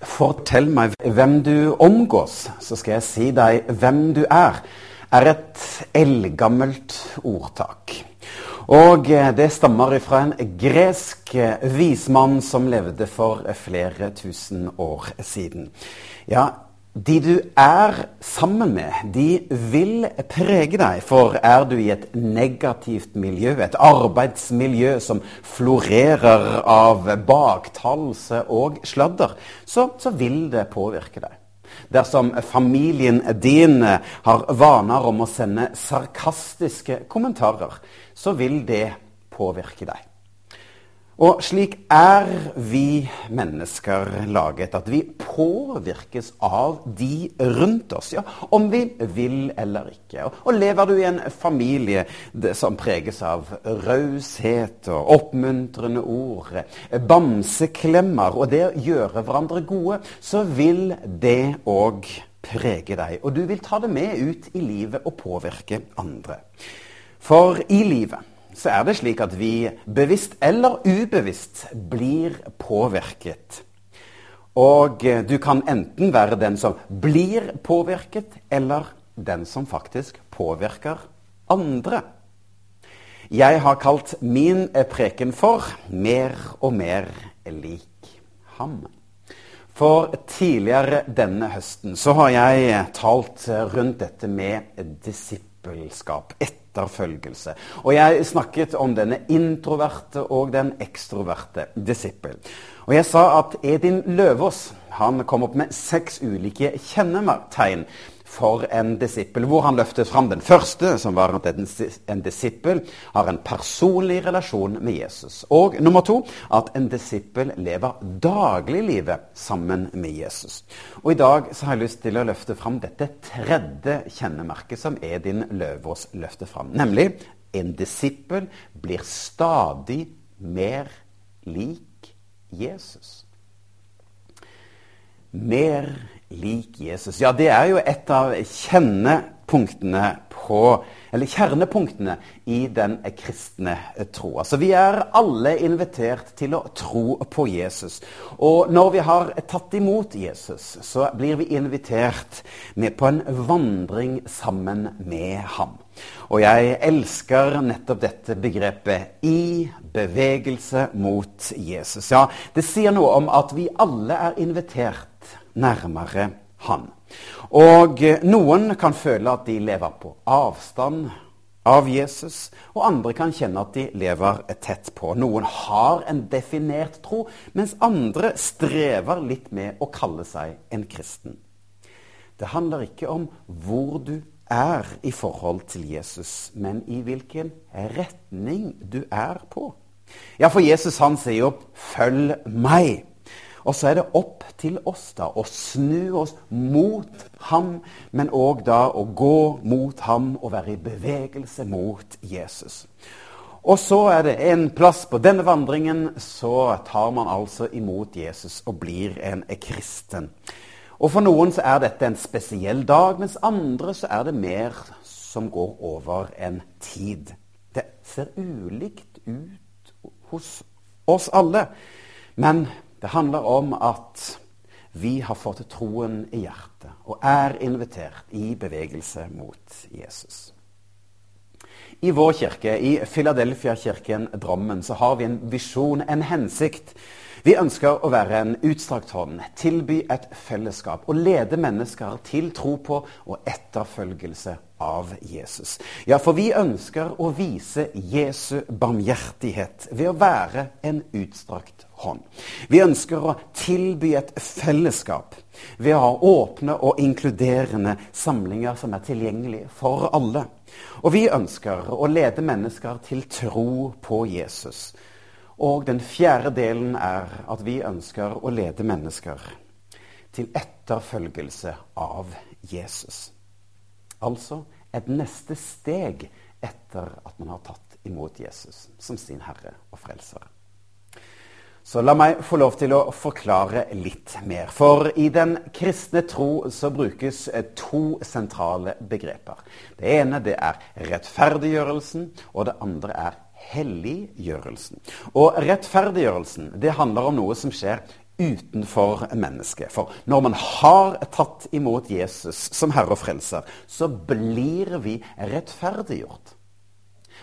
'Fortell meg hvem du omgås, så skal jeg si deg hvem du er', er et eldgammelt ordtak. Og det stammer fra en gresk vismann som levde for flere tusen år siden. Ja, de du er sammen med, de vil prege deg. For er du i et negativt miljø, et arbeidsmiljø som florerer av baktalelse og sladder, så, så vil det påvirke deg. Dersom familien din har vaner om å sende sarkastiske kommentarer, så vil det påvirke deg. Og slik er vi mennesker laget, at vi påvirkes av de rundt oss. Ja, om vi vil eller ikke. Og lever du i en familie som preges av raushet og oppmuntrende ord, bamseklemmer og det å gjøre hverandre gode, så vil det òg prege deg. Og du vil ta det med ut i livet og påvirke andre. For i livet så er det slik at vi bevisst eller ubevisst blir påvirket. Og eh, du kan enten være den som blir påvirket, eller den som faktisk påvirker andre. Jeg har kalt min preken for 'Mer og mer lik ham'. For tidligere denne høsten så har jeg talt rundt dette med disippelskap. Et etterfølgelse. Og jeg snakket om denne introverte og den ekstroverte disippel. Og jeg sa at Edin Løvaas han kom opp med seks ulike kjennetegn for en disippel, hvor han løftet fram den første, som var at en disippel har en personlig relasjon med Jesus. Og nummer to at en disippel lever dagliglivet sammen med Jesus. Og I dag så har jeg lyst til å løfte fram dette tredje kjennemerket som Edin Løvaas løfter fram. Nemlig en disippel blir stadig mer lik Jesus. Mer lik Jesus. Ja, det er jo et av kjennepunktene på eller kjernepunktene i den kristne troa. Så vi er alle invitert til å tro på Jesus. Og når vi har tatt imot Jesus, så blir vi invitert med på en vandring sammen med ham. Og jeg elsker nettopp dette begrepet 'i bevegelse mot Jesus'. Ja, Det sier noe om at vi alle er invitert nærmere Han. Og eh, noen kan føle at de lever på avstand av Jesus, og andre kan kjenne at de lever tett på. Noen har en definert tro, mens andre strever litt med å kalle seg en kristen. Det handler ikke om hvor du er i forhold til Jesus, men i hvilken retning du er på. Ja, for Jesus han sier jo 'følg meg'. Og så er det opp til oss da å snu oss mot ham, men òg da å gå mot ham og være i bevegelse mot Jesus. Og så er det en plass på denne vandringen, så tar man altså imot Jesus og blir en kristen. Og for noen så er dette en spesiell dag, mens andre så er det mer som går over en tid. Det ser ulikt ut hos oss alle. Men det handler om at vi har fått troen i hjertet og er invitert i bevegelse mot Jesus. I vår kirke, i Filadelfia-kirken Drammen, så har vi en visjon, en hensikt. Vi ønsker å være en utstrakt hånd, tilby et fellesskap og lede mennesker til tro på og etterfølgelse av Jesus. Ja, for vi ønsker å vise Jesu barmhjertighet ved å være en utstrakt hånd. Vi ønsker å tilby et fellesskap ved å ha åpne og inkluderende samlinger som er tilgjengelige for alle. Og vi ønsker å lede mennesker til tro på Jesus. Og den fjerde delen er at vi ønsker å lede mennesker til etterfølgelse av Jesus. Altså et neste steg etter at man har tatt imot Jesus som sin herre og frelser. Så la meg få lov til å forklare litt mer. For i den kristne tro så brukes to sentrale begreper. Det ene det er rettferdiggjørelsen, og det andre er helliggjørelsen. Og rettferdiggjørelsen det handler om noe som skjer utenfor mennesket. For når man har tatt imot Jesus som Herre og Frelser, så blir vi rettferdiggjort.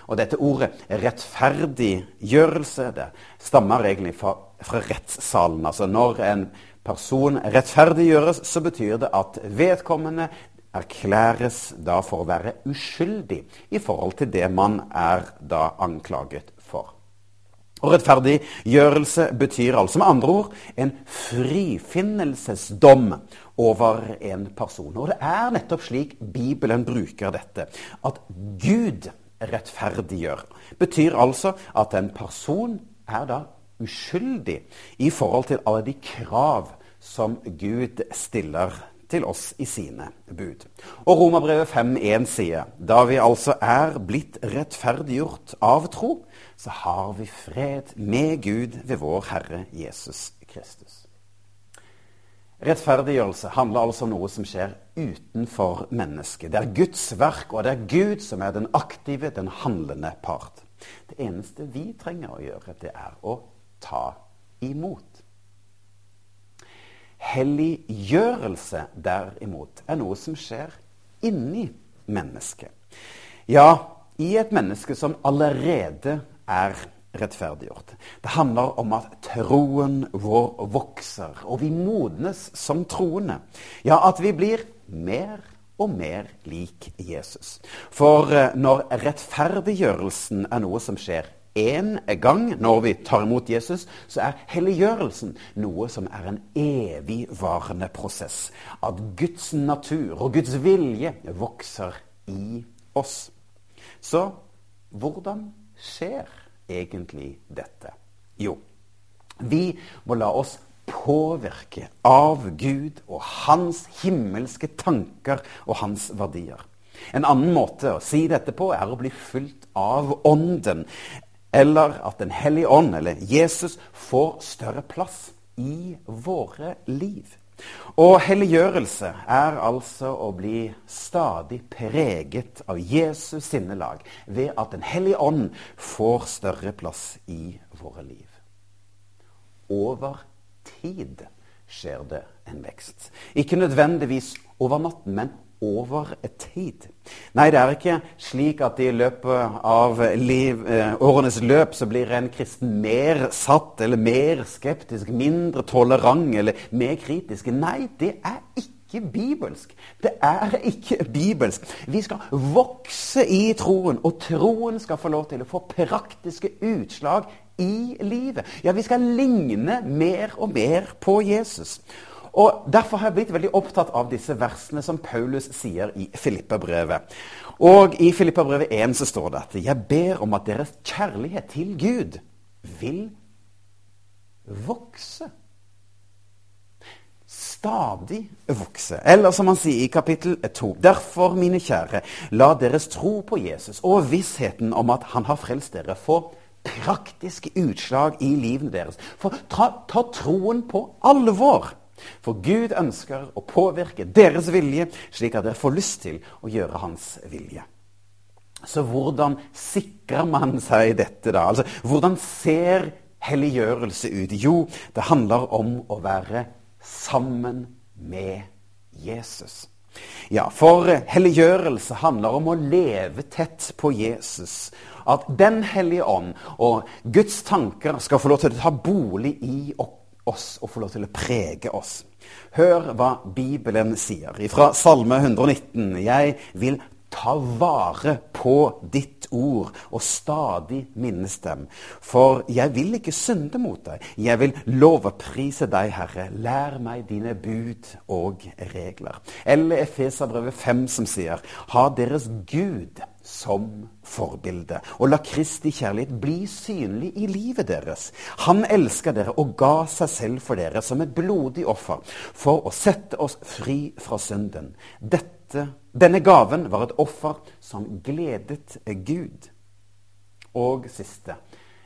Og dette ordet rettferdiggjørelse det stammer egentlig fra, fra rettssalen. Altså når en person rettferdiggjøres, så betyr det at vedkommende erklæres da for å være uskyldig i forhold til det man er da anklaget for. Og rettferdiggjørelse betyr altså med andre ord en frifinnelsesdom over en person. Og det er nettopp slik Bibelen bruker dette. At Gud rettferdiggjør. Betyr altså at en person er da uskyldig i forhold til alle de krav som Gud stiller til oss i sine bud. Og Romerbrevet 5.1 sier da vi altså er blitt rettferdiggjort av tro, så har vi fred med Gud ved vår Herre Jesus Kristus. Rettferdiggjørelse handler altså om noe som skjer utenfor mennesket. Det er Guds verk, og det er Gud som er den aktive, den handlende part. Det eneste vi trenger å gjøre, det er å ta imot. Helliggjørelse, derimot, er noe som skjer inni mennesket. Ja, i et menneske som allerede er rettferdiggjort. Det handler om at troen vår vokser, og vi modnes som troende. Ja, at vi blir mer og mer lik Jesus. For eh, når rettferdiggjørelsen er noe som skjer én gang når vi tar imot Jesus, så er helliggjørelsen noe som er en evigvarende prosess. At Guds natur og Guds vilje vokser i oss. Så hvordan skjer egentlig dette? Jo, vi må la oss påvirke av Gud og hans himmelske tanker og hans verdier. En annen måte å si dette på er å bli fulgt av Ånden. Eller at Den hellige ånd, eller Jesus, får større plass i våre liv. Og helliggjørelse er altså å bli stadig preget av Jesus sinnelag ved at Den hellige ånd får større plass i våre liv. Over tid skjer det en vekst. Ikke nødvendigvis over natten, men over tid. Nei, det er ikke slik at i løpet av liv, eh, årenes løp så blir en kristen mer satt eller mer skeptisk, mindre tolerant eller mer kritisk. Nei, det er ikke bibelsk. Det er ikke bibelsk. Vi skal vokse i troen, og troen skal få lov til å få praktiske utslag i livet. Ja, vi skal ligne mer og mer på Jesus. Og Derfor har jeg blitt veldig opptatt av disse versene som Paulus sier i Filippabrevet. Og i Filippabrevet 1 så står det at 'Jeg ber om at deres kjærlighet til Gud vil vokse'. Stadig vokse. Eller som han sier i kapittel 2.: Derfor, mine kjære, la deres tro på Jesus og vissheten om at han har frelst dere, få praktiske utslag i livene deres. For ta, ta troen på alvor. For Gud ønsker å påvirke deres vilje, slik at dere får lyst til å gjøre hans vilje. Så hvordan sikrer man seg dette, da? Altså, hvordan ser helliggjørelse ut? Jo, det handler om å være sammen med Jesus. Ja, for helliggjørelse handler om å leve tett på Jesus. At Den hellige ånd og Guds tanker skal få lov til å ta bolig i oss oss og få lov til å prege oss. Hør hva Bibelen sier fra Salme 119. Jeg vil ta vare på ditt ord og stadig minnes dem. For jeg vil ikke synde mot deg. Jeg vil lovprise deg, Herre. Lær meg dine bud og regler. Eller Efeserbrevet 5 som sier, ha deres Gud som forbilde. Og la Kristi kjærlighet bli synlig i livet deres. Han elsker dere og ga seg selv for dere som et blodig offer for å sette oss fri fra synden. Dette, denne gaven var et offer som gledet Gud. Og siste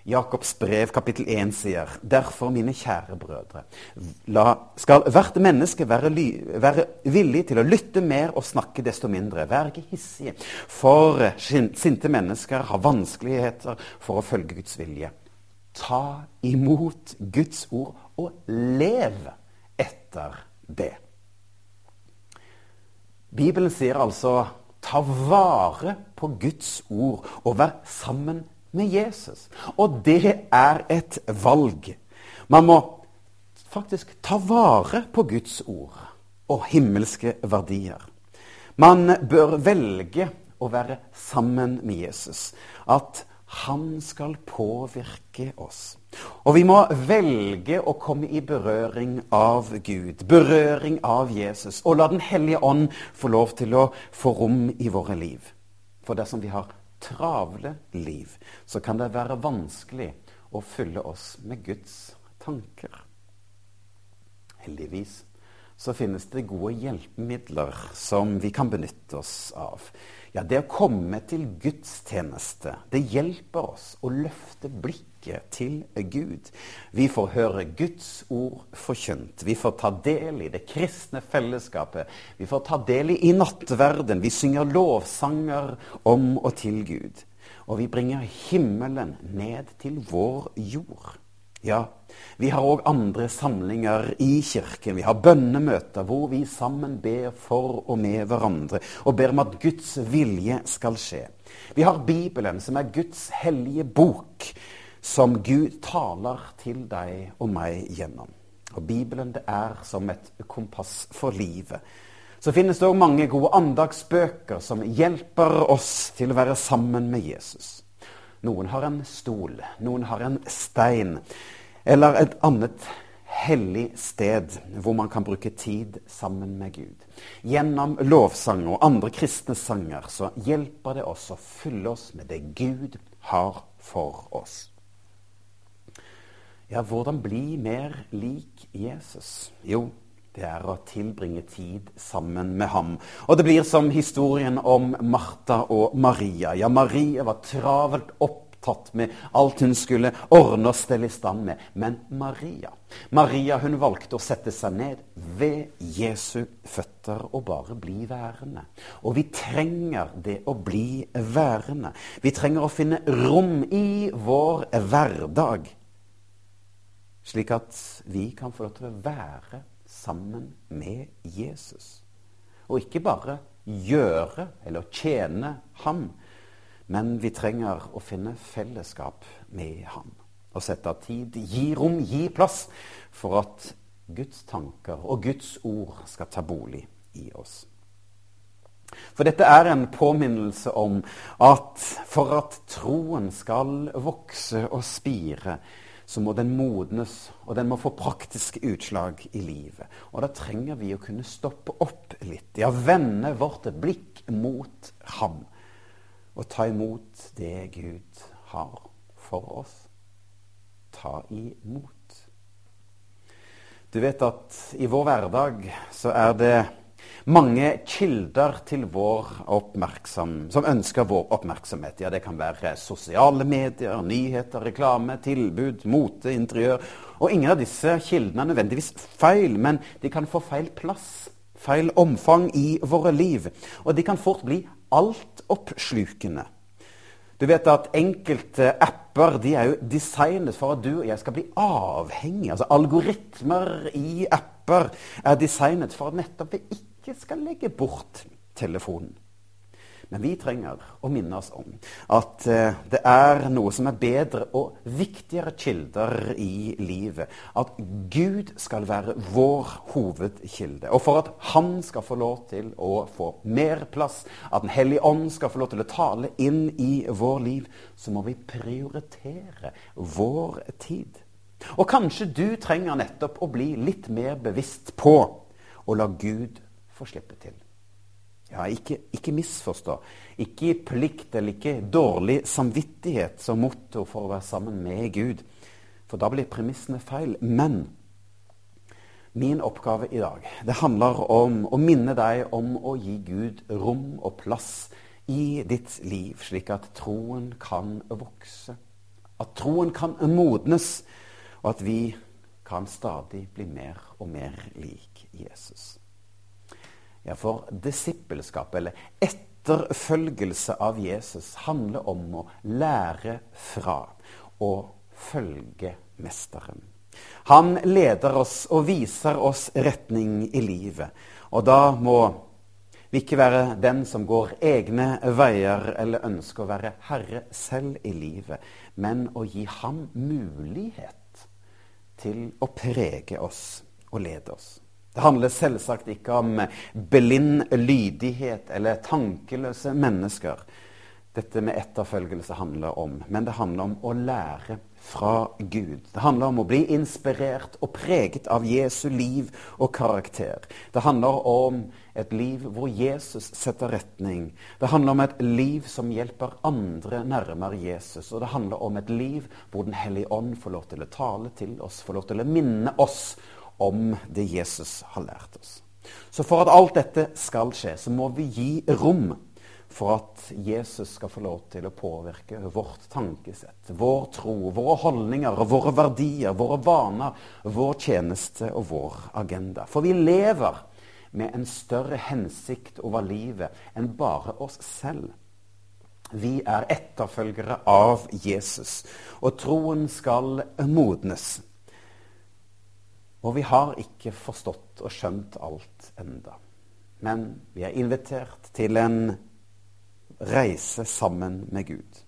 Jakobs brev kapittel 1 sier derfor, mine kjære brødre, la, skal hvert menneske være, ly, være, villig til å lytte mer og snakke desto mindre. Vær ikke hissige, for sinte mennesker har vanskeligheter for å følge Guds vilje. Ta imot Guds ord og lev etter det. Bibelen sier altså ta vare på Guds ord og vær sammen med Jesus. Og det er et valg. Man må faktisk ta vare på Guds ord og himmelske verdier. Man bør velge å være sammen med Jesus. At han skal påvirke oss. Og vi må velge å komme i berøring av Gud, berøring av Jesus, og la Den hellige ånd få lov til å få rom i våre liv. For dersom vi har travle liv, så kan det være vanskelig å fylle oss med Guds tanker. Heldigvis så finnes det gode hjelpemidler som vi kan benytte oss av. Ja, det å komme til gudstjeneste, det hjelper oss å løfte blikket til Gud. Vi får høre Guds ord forkynt. Vi får ta del i det kristne fellesskapet. Vi får ta del i nattverden. Vi synger lovsanger om og til Gud. Og vi bringer himmelen ned til vår jord. Ja, vi har òg andre samlinger i kirken. Vi har bønnemøter hvor vi sammen ber for og med hverandre og ber om at Guds vilje skal skje. Vi har Bibelen, som er Guds hellige bok, som Gud taler til deg og meg gjennom. Og Bibelen det er som et kompass for livet. Så finnes det òg mange gode andagsbøker som hjelper oss til å være sammen med Jesus. Noen har en stol, noen har en stein, eller et annet hellig sted hvor man kan bruke tid sammen med Gud. Gjennom lovsanger og andre kristne sanger så hjelper det oss å fylle oss med det Gud har for oss. Ja, hvordan bli mer lik Jesus? Jo, det er å tilbringe tid sammen med ham. Og det blir som historien om Martha og Maria. Ja, Maria var travelt opptatt med alt hun skulle ordne og stelle i stand med. Men Maria Maria hun valgte å sette seg ned ved Jesu føtter og bare bli værende. Og vi trenger det å bli værende. Vi trenger å finne rom i vår hverdag, slik at vi kan få lov til å være sammen med Jesus. Og ikke bare gjøre eller tjene ham, men vi trenger å finne fellesskap med ham. Og sette av tid, gi rom, gi plass for at Guds tanker og Guds ord skal ta bolig i oss. For dette er en påminnelse om at for at troen skal vokse og spire, så må den modnes, og den må få praktiske utslag i livet. Og da trenger vi å kunne stoppe opp litt, ja, vende vårt blikk mot ham. Og ta imot det Gud har for oss. Ta imot. Du vet at i vår hverdag så er det mange kilder til vår som ønsker vår oppmerksomhet. Ja, Det kan være sosiale medier, nyheter, reklame, tilbud, mote, interiør. Og ingen av disse kildene er nødvendigvis feil, men de kan få feil plass, feil omfang i våre liv. Og de kan fort bli altoppslukende. Du vet at enkelte apper de er jo designet for at du og jeg skal bli avhengig. Altså Algoritmer i apper er designet for at nettopp vi ikke skal legge bort telefonen. Men vi trenger å minne oss om at eh, det er noe som er bedre og viktigere kilder i livet. At Gud skal være vår hovedkilde. Og for at Han skal få lov til å få mer plass, at Den hellige ånd skal få lov til å tale inn i vår liv, så må vi prioritere vår tid. Og kanskje du trenger nettopp å bli litt mer bevisst på å la Gud få slippe til. Ja, ikke, ikke misforstå. Ikke plikt eller ikke dårlig samvittighet som motto for å være sammen med Gud. For da blir premissene feil. Men min oppgave i dag det handler om å minne deg om å gi Gud rom og plass i ditt liv, slik at troen kan vokse. At troen kan modnes, og at vi kan stadig bli mer og mer lik Jesus. Ja, for disippelskap, eller etterfølgelse av Jesus, handler om å lære fra og følge Mesteren. Han leder oss og viser oss retning i livet. Og da må vi ikke være den som går egne veier eller ønsker å være herre selv i livet, men å gi ham mulighet til å prege oss og lede oss. Det handler selvsagt ikke om blind lydighet eller tankeløse mennesker. Dette med etterfølgelse handler om, men det handler om å lære fra Gud. Det handler om å bli inspirert og preget av Jesu liv og karakter. Det handler om et liv hvor Jesus setter retning. Det handler om et liv som hjelper andre nærmere Jesus. Og det handler om et liv hvor Den hellige ånd får lov til å tale til oss, får lov til å minne oss om det Jesus har lært oss. Så for at alt dette skal skje, så må vi gi rom for at Jesus skal få lov til å påvirke vårt tankesett, vår tro, våre holdninger, våre verdier, våre vaner, vår tjeneste og vår agenda. For vi lever med en større hensikt over livet enn bare oss selv. Vi er etterfølgere av Jesus, og troen skal modnes. Og vi har ikke forstått og skjønt alt enda. Men vi er invitert til en reise sammen med Gud.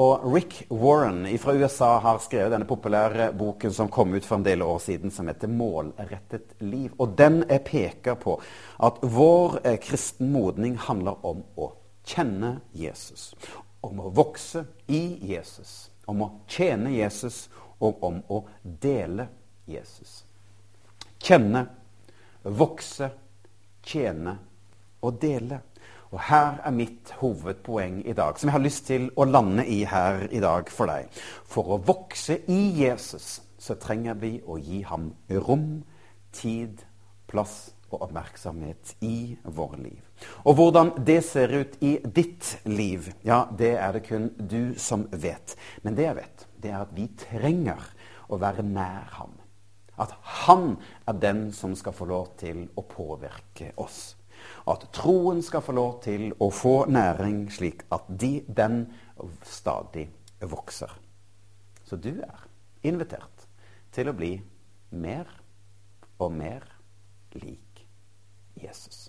Og Rick Warren fra USA har skrevet denne populære boken som kom ut for en del år siden, som heter 'Målrettet liv'. Og den peker på at vår eh, kristen modning handler om å kjenne Jesus. Om å vokse i Jesus. Om å tjene Jesus, og om å dele Jesus. Kjenne, vokse, tjene og dele. Og her er mitt hovedpoeng i dag, som jeg har lyst til å lande i her i dag for deg. For å vokse i Jesus så trenger vi å gi ham rom, tid, plass og oppmerksomhet i våre liv. Og hvordan det ser ut i ditt liv, ja, det er det kun du som vet. Men det jeg vet, det er at vi trenger å være nær ham. At han er den som skal få lov til å påvirke oss. At troen skal få lov til å få næring, slik at de, den stadig vokser. Så du er invitert til å bli mer og mer lik Jesus.